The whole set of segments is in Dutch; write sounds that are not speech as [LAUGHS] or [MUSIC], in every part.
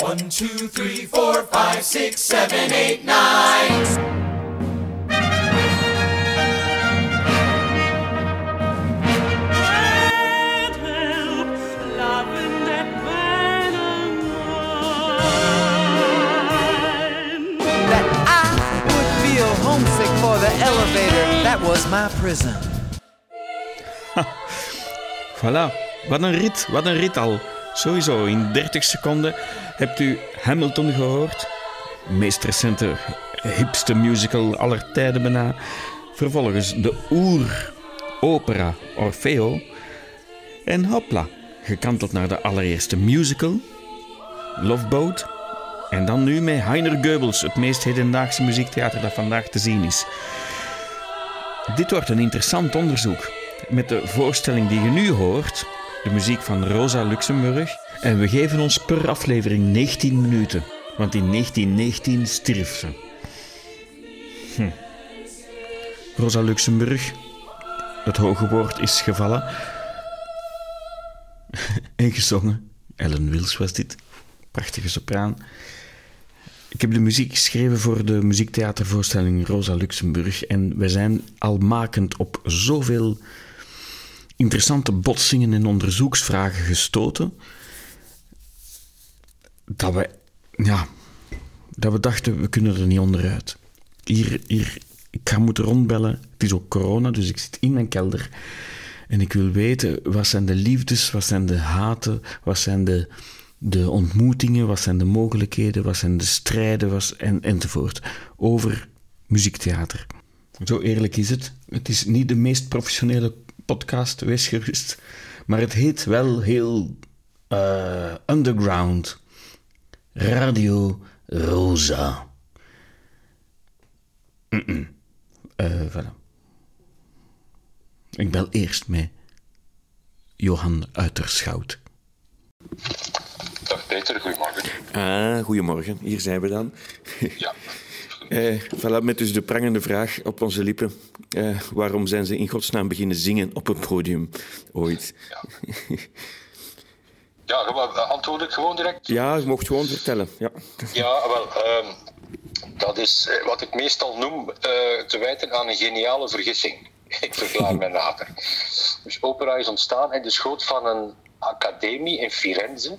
One, two, three, four, five, six, seven, eight, nine. elevator, that was my prison. [LAUGHS] voilà, wat een rit, wat een rit al. Sowieso, in 30 seconden hebt u Hamilton gehoord. Meest recente, hipste musical aller tijden bijna. Vervolgens de oer-opera Orfeo. En hopla, gekanteld naar de allereerste musical, Love Boat. En dan nu met Heiner Goebbels, het meest hedendaagse muziektheater dat vandaag te zien is. Dit wordt een interessant onderzoek. Met de voorstelling die je nu hoort, de muziek van Rosa Luxemburg. En we geven ons per aflevering 19 minuten, want in 1919 stierf ze. Hm. Rosa Luxemburg, het hoge woord is gevallen. [LAUGHS] en gezongen. Ellen Wils was dit. Prachtige sopraan. Ik heb de muziek geschreven voor de muziektheatervoorstelling Rosa Luxemburg. En we zijn al makend op zoveel interessante botsingen en onderzoeksvragen gestoten. Dat we, ja, dat we dachten, we kunnen er niet onderuit. Hier, hier, ik ga moeten rondbellen. Het is ook corona, dus ik zit in mijn kelder. En ik wil weten, wat zijn de liefdes, wat zijn de haten, wat zijn de de ontmoetingen, wat zijn de mogelijkheden, wat zijn de strijden was, en, enzovoort. Over muziektheater. Zo eerlijk is het. Het is niet de meest professionele podcast, wees gerust. Maar het heet wel heel uh, underground. Radio Rosa. Mm -mm. Uh, voilà. Ik bel eerst met Johan Uiterschout. Peter, goedemorgen. Ah, goedemorgen. Hier zijn we dan. Ja. Uh, [LAUGHS] voilà, met dus de prangende vraag op onze lippen. Uh, waarom zijn ze in godsnaam beginnen zingen op een podium ooit? Ja, [LAUGHS] ja antwoord ik gewoon direct? Ja, je mocht gewoon vertellen. Ja, ja wel, uh, dat is eh, wat ik meestal noem te wijten aan een geniale vergissing. [LAUGHS] ik verklaar mij nader. Dus opera is ontstaan in de schoot van een academie in Firenze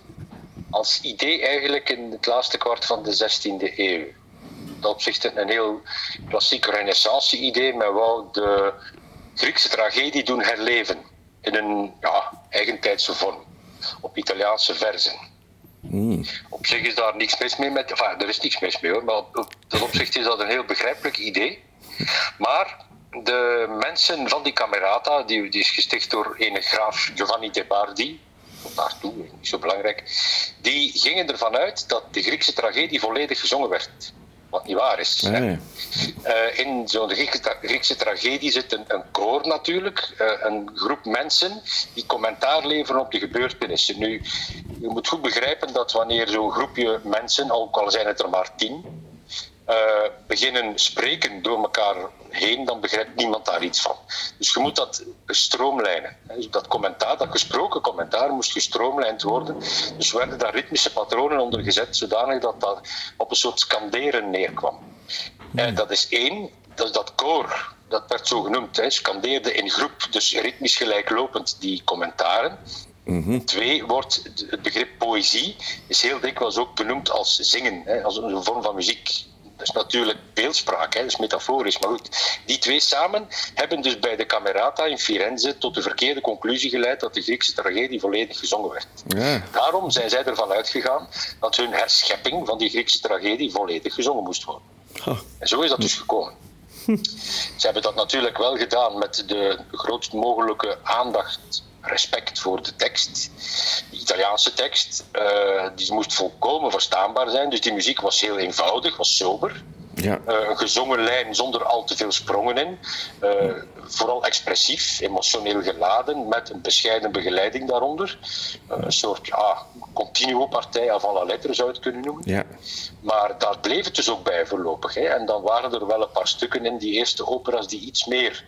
als idee eigenlijk in het laatste kwart van de 16e eeuw. Dat opzicht een heel klassiek renaissance-idee, men wou de Griekse tragedie doen herleven in een ja, eigentijdse vorm, op Italiaanse verzen. Hmm. Op zich is daar niks mis mee met, enfin, er is niks mis mee hoor, maar op dat opzicht is dat een heel begrijpelijk idee. Maar de mensen van die Camerata, die, die is gesticht door een graaf Giovanni de Bardi, naartoe, niet zo belangrijk, die gingen ervan uit dat de Griekse tragedie volledig gezongen werd. Wat niet waar is. Uh, in zo'n Griekse, Griekse, tragedie zit een, een koor natuurlijk, uh, een groep mensen die commentaar leveren op de gebeurtenissen. Nu, je moet goed begrijpen dat wanneer zo'n groepje mensen, ook al zijn het er maar tien, uh, beginnen spreken door elkaar heen, dan begrijpt niemand daar iets van. Dus je moet dat stroomlijnen. Dus dat commentaar, dat gesproken commentaar, moest gestroomlijnd worden. Dus werden daar ritmische patronen onder gezet, zodanig dat dat op een soort skanderen neerkwam. En hmm. dat is één, dat is dat koor. Dat werd zo genoemd, hè, scandeerde in groep, dus ritmisch gelijklopend die commentaren. Mm Twee wordt het begrip poëzie is heel dikwijls ook benoemd als zingen, hè, als een vorm van muziek. Dat is natuurlijk beeldspraak, hè, dat is metaforisch. Maar goed, die twee samen hebben dus bij de Camerata in Firenze tot de verkeerde conclusie geleid dat de Griekse tragedie volledig gezongen werd. Ja. Daarom zijn zij ervan uitgegaan dat hun herschepping van die Griekse tragedie volledig gezongen moest worden. En zo is dat dus gekomen. Ze hebben dat natuurlijk wel gedaan met de grootst mogelijke aandacht respect voor de tekst. De Italiaanse tekst, uh, die moest volkomen verstaanbaar zijn. Dus die muziek was heel eenvoudig, was sober. Ja. Uh, een gezongen lijn zonder al te veel sprongen in. Uh, vooral expressief, emotioneel geladen, met een bescheiden begeleiding daaronder. een soort ja, continuo partij af alle letters zou je het kunnen noemen. Ja. Maar daar bleef het dus ook bij voorlopig. Hè. En dan waren er wel een paar stukken in die eerste operas die iets meer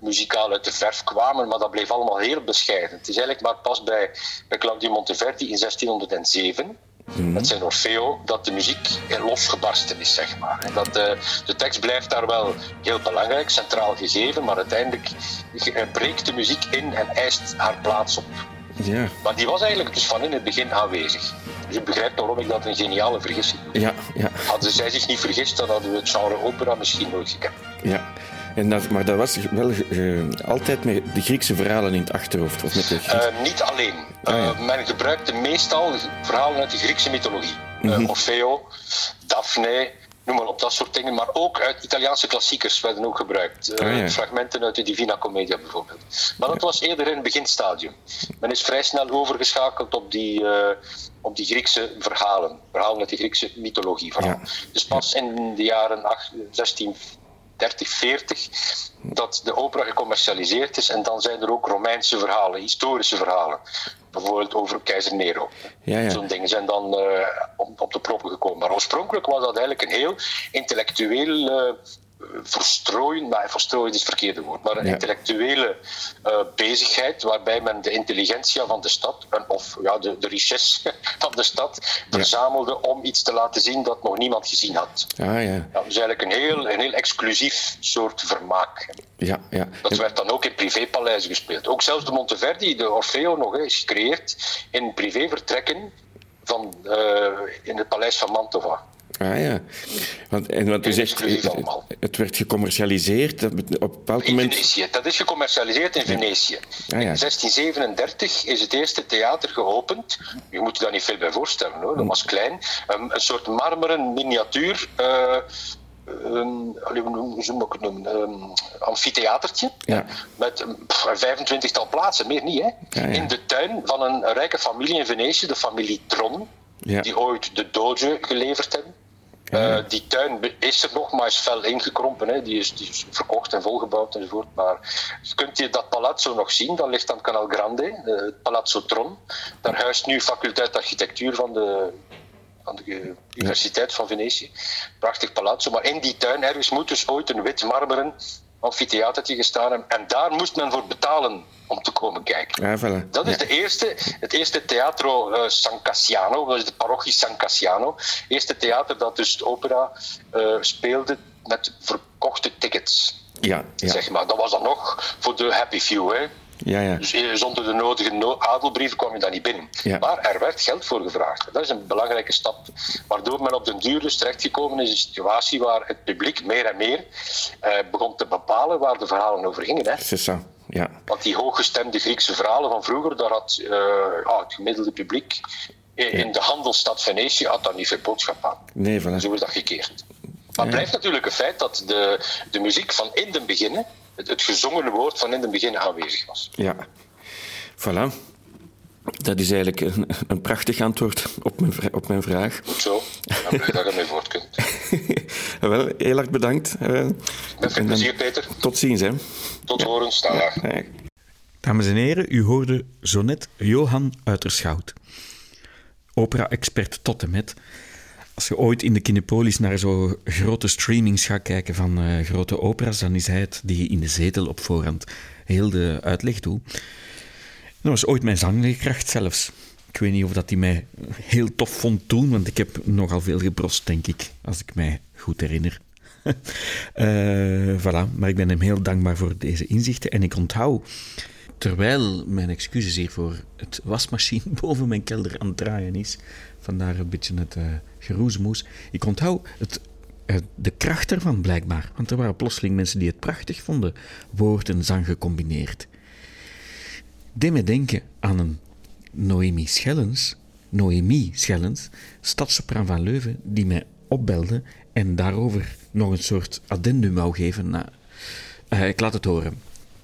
muzikaal uit de verf kwamen, maar dat bleef allemaal heel bescheiden. Het is eigenlijk maar pas bij, bij Claudio Monteverdi in 1607 met zijn Orfeo, dat de muziek losgebarsten is, zeg maar. En dat de, de tekst blijft daar wel heel belangrijk, centraal gegeven, maar uiteindelijk breekt de muziek in en eist haar plaats op. Ja. Maar die was eigenlijk dus van in het begin aanwezig. Dus ik begrijp waarom ik dat een geniale vergissing noem. Ja, ja, Hadden zij zich niet vergist, dan hadden we het genre opera misschien nooit gekend. ja. En dat, maar dat was wel eh, altijd met de Griekse verhalen in het achterhoofd. Of met de Griekse- Eh, niet alleen. Ah, ja. Eh, men gebruikte meestal verhalen uit de Griekse mythologie. Mhm. Orfeo, Daphne, noem maar op, dat soort dingen. Maar ook uit Italiaanse klassiekers werden ook gebruikt. Ah, ja. Fragmenten uit de Divina Commedia bijvoorbeeld. Maar dat was eerder in het beginstadium. Men is vrij snel overgeschakeld op die, op die Griekse verhalen. Verhalen uit de Griekse mythologie vooral. Ja. Dus pas in de jaren ach- 16... 30, 40, dat de opera gecommercialiseerd is. En dan zijn er ook Romeinse verhalen, historische verhalen. Bijvoorbeeld over keizer Nero. Ja, ja. Zo'n dingen zijn dan eh, op, op de proppen gekomen. Maar oorspronkelijk was dat eigenlijk een heel intellectueel eh verstrooien, maar verstrooien is het verkeerde woord, maar een Ja. intellectuele eh, bezigheid waarbij men de intelligentia van de stad, en, of ja, de, de richesse [LAUGHS] van de stad, verzamelde om iets te laten zien dat nog niemand gezien had. Ah ja, Ja, dus eigenlijk een heel, een heel exclusief soort vermaak. ja, ja. Dat werd dan ook in privépaleizen gespeeld. Ook zelfs de Monteverdi, de Orfeo nog, is gecreëerd in privévertrekken van, eh, in het paleis van Mantova. Ah ja. Want, en wat u zegt, eh, het werd gecommercialiseerd. Op een bepaald In moment. Venetië. Dat is gecommercialiseerd in Venetië. Ah, ja. In 1637 is het eerste theater geopend. Je moet je daar niet veel bij voorstellen hoor, dat was klein. Een, een soort marmeren miniatuur. een, allee, hoe zou ik het noemen? Een amfitheatertje. Ja. Met een een 25-tal plaatsen, meer niet. Hè? Ja. In de tuin van een rijke familie in Venetië, de familie Tron. Ja. Die ooit de Doge geleverd hebben. Ja. Eh, die tuin is er nog, maar is fel ingekrompen. Hè. Die, is, die is verkocht en volgebouwd enzovoort. Maar je kunt hier dat palazzo nog zien. Dat ligt aan Canal Grande, het Palazzo Tron. Daar huist nu faculteit architectuur van de, van de Universiteit van Venetië. Prachtig palazzo. Maar in die tuin ergens moet dus ooit een wit marmeren amfitheatertje gestaan hebben. En daar moest men voor betalen om te komen kijken. Voilà. Dat is Ja. de eerste, het eerste Teatro eh, San Cassiano, dat is de parochie San Cassiano. Het eerste theater dat dus de opera eh, speelde met verkochte tickets. Ja, ja, Zeg maar. Dat was dan nog voor de happy few. Hè. Ja, ja. Dus zonder de nodige no- adelbrieven kwam je daar niet binnen. Ja. Maar er werd geld voor gevraagd. Dat is een belangrijke stap. Waardoor men op den duur dus terechtgekomen is in een situatie waar het publiek meer en meer eh, begon te bepalen waar de verhalen over gingen. Hè. Ça. Ja. Want die hooggestemde Griekse verhalen van vroeger, daar had eh, het gemiddelde publiek in in de handelsstad Venetië had daar niet veel boodschap aan. Nee, voilà. Zo is dat gekeerd. Maar het blijft natuurlijk een feit dat de, de muziek van in den beginnen, het, het gezongen woord van in den beginnen aanwezig was. Ja. Voilà. Dat is eigenlijk een, een prachtig antwoord op mijn, op mijn vraag. Goed zo. Ik ben blij dat je ermee voort kunt. [LAUGHS] Wel, heel erg bedankt. eh, Met veel plezier, Peter. Tot ziens, hè. Tot horens. Dag. Ja. Dames en heren, u hoorde zo net Johan Uiterschout. Opera-expert tot en met. Als je ooit in de Kinepolis naar zo grote streamings gaat kijken van eh, grote opera's, dan is hij het die in de zetel op voorhand heel de uitleg doet. Dat was ooit mijn zangleerkracht zelfs. Ik weet niet of dat hij mij heel tof vond toen, want ik heb nogal veel gebrost, denk ik, als ik mij goed herinner. [LAUGHS] Eh, voilà, maar ik ben hem heel dankbaar voor deze inzichten. En ik onthoud, terwijl mijn excuses hier voor het wasmachine [LAUGHS] boven mijn kelder aan het draaien is, vandaar een beetje het eh geroesmoes, ik onthoud het, eh, de kracht ervan blijkbaar. Want er waren plotseling mensen die het prachtig vonden, woord en zang gecombineerd deed me denken aan een Noemi Schellens, Noemi Schellens, stadsopera van Leuven, die mij opbelde en daarover nog een soort addendum wou geven. Nou, ik laat het horen.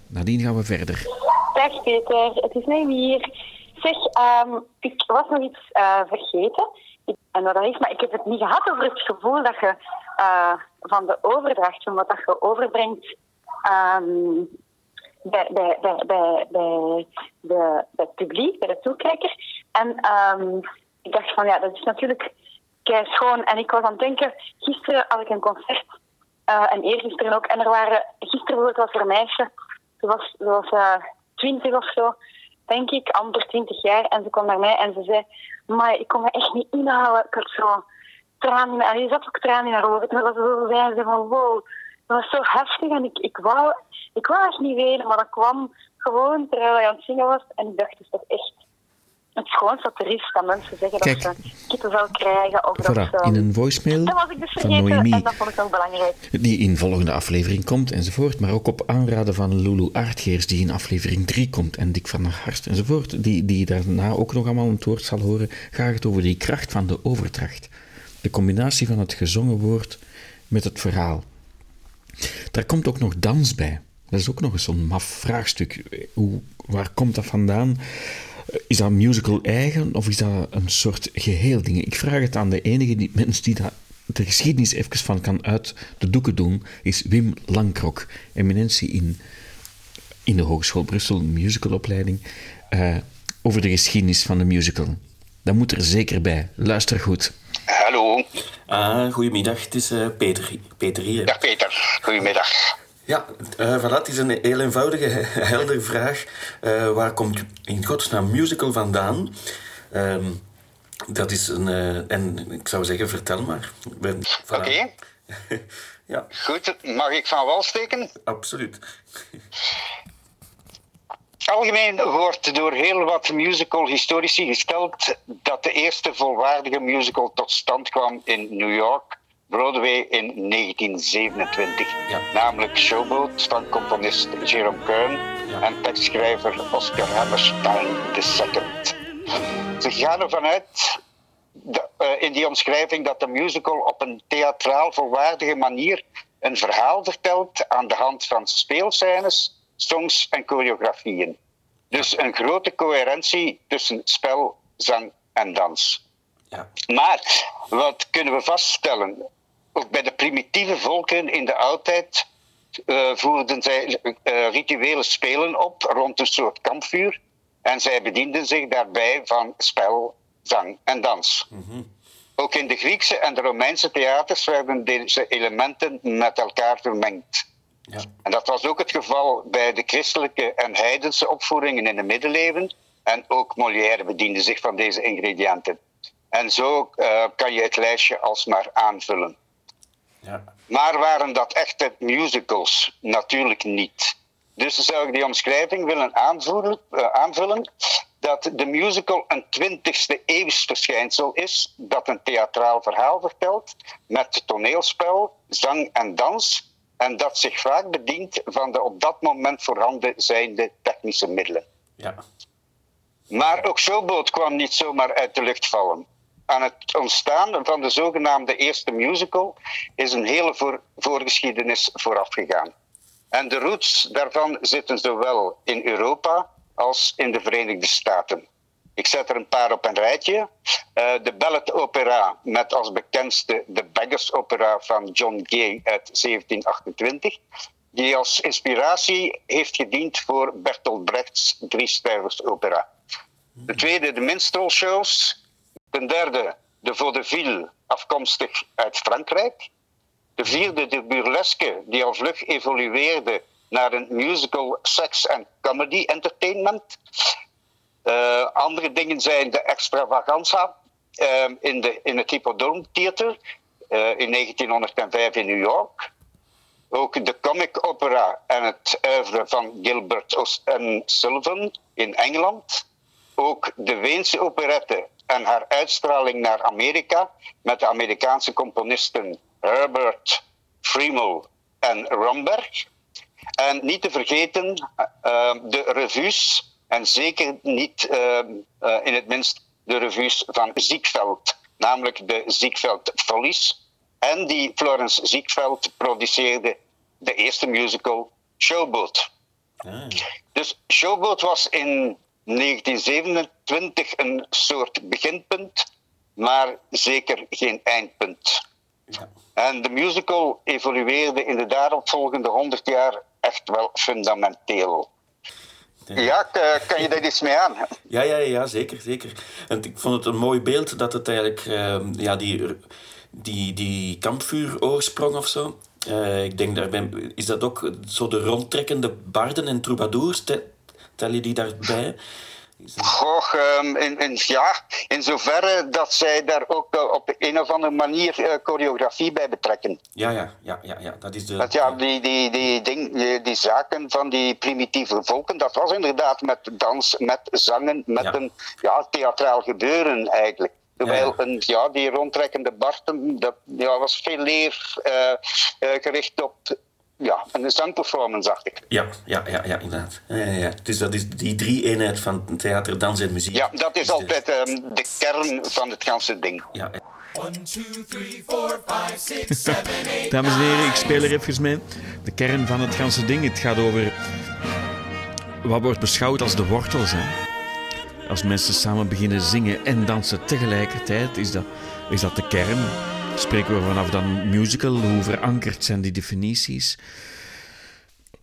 Nadien gaan we verder. Dag Peter, het is mij hier. Zeg, ehm, ik was nog iets eh, vergeten. Ik, en dat is, maar ik heb het niet gehad over het gevoel dat je eh, van de overdracht, van wat dat je overbrengt ehm, bij, bij, bij, bij, bij, de, het publiek, bij de toekijker. En ehm, ik dacht van ja, dat is natuurlijk kei schoon. En ik was aan het denken, gisteren had ik een concert eh, en eergisteren ook. En er waren, gisteren was er een meisje, ze was, was twintig of zo. denk ik, amper 20 jaar. En ze kwam naar mij en ze zei, maar ik kon me echt niet inhouden. Ik had zo tranen in En je zat ook tranen in haar ogen. Terwijl ze zei, ze van wow, dat was zo heftig. En ik, ik, wou, ik wou echt niet weten, maar dat kwam gewoon terwijl hij aan het zingen was. En ik dacht, het is toch echt het schoonste dat er is. Dat mensen zeggen Kijk. dat ze kippenvel krijgen. Of dat ze... in een voicemail Dat was ik dus van vergeten Noemi, en dat vond ik ook belangrijk. die in volgende aflevering komt enzovoort, maar ook op aanraden van Lulu Aardgeers, die in aflevering 3 komt, en Dick van der Harst enzovoort, die, die daarna ook nog allemaal het woord zal horen, gaat het over die kracht van de overdracht. De combinatie van het gezongen woord met het verhaal. Daar komt ook nog dans bij. Dat is ook nog eens zo'n maf vraagstuk. Hoe, waar komt dat vandaan? Is dat musical eigen of is dat een soort geheel ding? Ik vraag het aan de enige die, mens die dat, de geschiedenis even van kan uit de doeken doen, is Wim Langkrok, eminentie in, in de Hogeschool Brussel, musicalopleiding, eh, over de geschiedenis van de musical. Dat moet er zeker bij. Luister goed. Hallo. Ah, goedemiddag. Het is eh, Peter, Peter hier. Dag Peter, goedemiddag. Ja, eh voilà, het is een heel eenvoudige, [LAUGHS] heldere vraag. Eh, waar komt in godsnaam musical vandaan? Ehm, dat is een... eh, en ik zou zeggen, vertel maar. Voilà. Oké, [LAUGHS] ja, goed. Mag ik van wal steken? absoluut. Algemeen wordt door heel wat musical-historici gesteld dat de eerste volwaardige musical tot stand kwam in New York, Broadway in 1927. Ja. Namelijk Showboat van componist Jerome Kern Ja. en tekstschrijver Oscar Hammerstein II. Ze gaan ervan uit de- eh, in die omschrijving dat de musical op een theatraal volwaardige manier een verhaal vertelt aan de hand van speelscènes, songs en choreografieën. Dus een grote coherentie tussen spel, zang en dans. Ja, Maar wat kunnen we vaststellen? Ook bij de primitieve volken in de oudheid eh, voerden zij eh, rituele spelen op rond een soort kampvuur. En zij bedienden zich daarbij van spel, zang en dans. Ook in de Griekse en de Romeinse theaters werden deze elementen met elkaar vermengd. ja, En dat was ook het geval bij de christelijke en heidense opvoeringen in de middeleeuwen. En ook Molière bediende zich van deze ingrediënten. En zo eh, kan je het lijstje alsmaar aanvullen. Ja. Maar waren dat echte musicals? Natuurlijk niet. Dus zou ik die omschrijving willen eh, aanvullen dat de musical een 20e eeuws verschijnsel is dat een theatraal verhaal vertelt met toneelspel, zang en dans en dat zich vaak bedient van de op dat moment voorhanden zijnde technische middelen. ja. Maar ook Showboat kwam niet zomaar uit de lucht vallen. Aan het ontstaan van de zogenaamde eerste musical is een hele voor, voorgeschiedenis vooraf gegaan. En de roots daarvan zitten zowel in Europa als in de Verenigde Staten. Ik zet er een paar op een rijtje. Eh, de Ballet Opera met als bekendste de Beggars Opera van John Gay uit 1728, die als inspiratie heeft gediend voor Bertolt Brechts Drie Opera. De tweede, de minstrelshows. Ten derde, de vaudeville, afkomstig uit Frankrijk. De vierde, de burlesque, die al vlug evolueerde naar een musical sex en comedy entertainment. Eh, andere dingen zijn de extravaganza eh, in, de, in het Hippodrome Theater eh, in 1905 in New York. Ook de comic opera en het oeuvre van Gilbert en Sullivan in Engeland. Ook de Weense operette en haar uitstraling naar Amerika met de Amerikaanse componisten Herbert, Friemel en Romberg. En niet te vergeten eh, de revues, en zeker niet eh, eh, in het minst de revues van Ziegfeld, namelijk de Ziegfeld Follies. En die Florence Ziegfeld produceerde de eerste musical Showboat. Ah, Dus Showboat was in 1927 een soort beginpunt, maar zeker geen eindpunt. ja. En de musical evolueerde in de daaropvolgende 100 jaar echt wel fundamenteel. Ja, kan je daar iets mee aan? Ja, ja, ja, zeker, zeker. En ik vond het een mooi beeld dat het eigenlijk, ehm, ja, die, die, die kampvuuroorsprong of zo. Eh, ik denk daarbij, is dat ook zo de rondtrekkende barden en troubadours? Tel, je die daarbij? Goh, ehm, in, in, ja, in zoverre dat zij daar ook eh, op een of andere manier uh, choreografie bij betrekken. Ja, ja, ja, ja, ja. dat is de... Dat, ja, die, die, die, ding, die, die, zaken van die primitieve volken, dat was inderdaad met dans, met zangen, met Ja. een ja, theatraal gebeuren eigenlijk. Terwijl Ja, Een, ja, die rondtrekkende Barten, dat ja, was veel meer eh, eh, gericht op ja, een zangperformance, dacht ik. Ja, ja, ja, ja inderdaad. Ja, ja, ja. Dus dat is die drie-eenheid van theater, dans en muziek. Ja, dat is de- altijd ehm, de kern van het ganse ding. Ja, One, two, three, four, five, six, seven, eight. Dames en heren, ik speel er even mee. De kern van het ganse ding. Het gaat over wat wordt beschouwd als de wortels. Hè? Als mensen samen beginnen zingen en dansen tegelijkertijd, is dat, is dat de kern. Spreken we vanaf dan musical, hoe verankerd zijn die definities?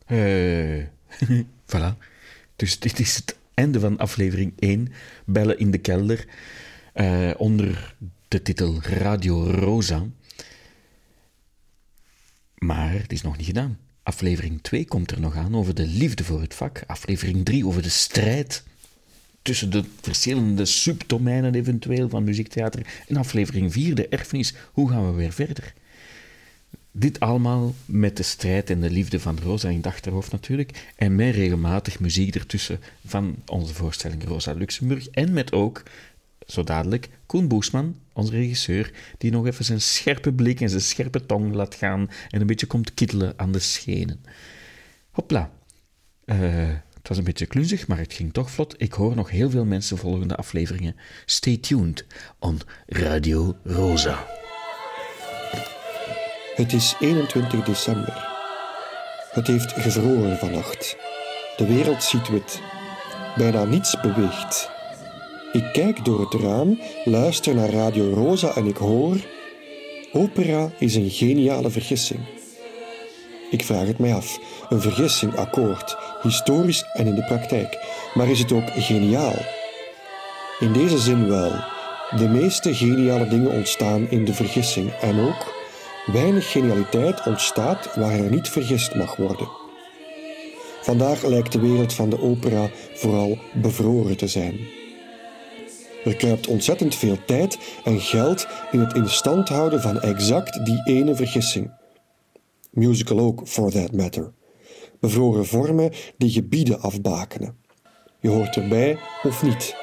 Eh, [LAUGHS] voilà. Dus dit is het einde van aflevering 1. Bellen in de kelder. eh, onder de titel Radio Rosa. Maar het is nog niet gedaan. Aflevering 2 komt er nog aan over de liefde voor het vak. Aflevering 3 over de strijd tussen de verschillende subdomeinen eventueel van muziektheater. En aflevering 4, de erfenis. Hoe gaan we weer verder? Dit allemaal met de strijd en de liefde van Rosa in het achterhoofd natuurlijk. En met regelmatig muziek ertussen van onze voorstelling Rosa Luxemburg. En met ook, zo dadelijk, Koen Boesman, onze regisseur, die nog even zijn scherpe blik en zijn scherpe tong laat gaan en een beetje komt kittelen aan de schenen. Hopla. Eh, het was een beetje klunzig, maar het ging toch vlot. Ik hoor nog heel veel mensen volgende afleveringen. Stay tuned on Radio Rosa. Het is 21 december. Het heeft gevroren vannacht. De wereld ziet wit. Bijna niets beweegt. Ik kijk door het raam, luister naar Radio Rosa en ik hoor... Opera is een geniale vergissing. Ik vraag het mij af. Een vergissing, akkoord. Historisch en in de praktijk. Maar is het ook geniaal? In deze zin wel. De meeste geniale dingen ontstaan in de vergissing. En ook, weinig genialiteit ontstaat waar er niet vergist mag worden. Vandaag lijkt de wereld van de opera vooral bevroren te zijn. Er kruipt ontzettend veel tijd en geld in het in stand houden van exact die ene vergissing. Musical ook, for that matter. Bevroren vormen die gebieden afbakenen. Je hoort erbij of niet.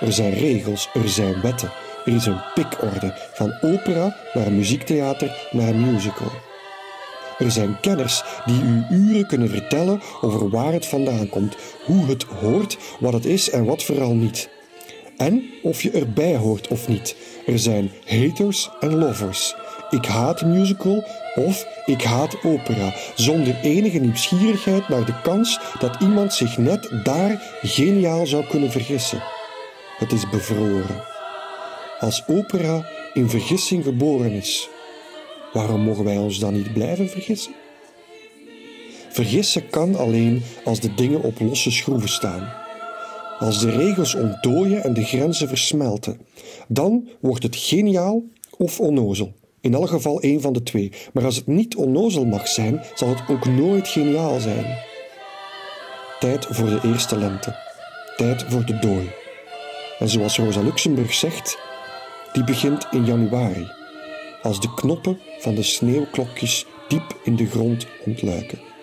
Er zijn regels, er zijn wetten. Er is een pikorde van opera naar muziektheater naar musical. Er zijn kenners die u uren kunnen vertellen over waar het vandaan komt, hoe het hoort, wat het is en wat vooral niet. En of je erbij hoort of niet. Er zijn haters en lovers. Ik haat musical of ik haat opera, zonder enige nieuwsgierigheid naar de kans dat iemand zich net daar geniaal zou kunnen vergissen. Het is bevroren. Als opera in vergissing geboren is, waarom mogen wij ons dan niet blijven vergissen? Vergissen kan alleen als de dingen op losse schroeven staan. Als de regels ontdooien en de grenzen versmelten, dan wordt het geniaal of onnozel. In elk geval één van de twee. Maar als het niet onnozel mag zijn, zal het ook nooit geniaal zijn. Tijd voor de eerste lente. Tijd voor de dooi. En zoals Rosa Luxemburg zegt, die begint in januari, als de knoppen van de sneeuwklokjes diep in de grond ontluiken.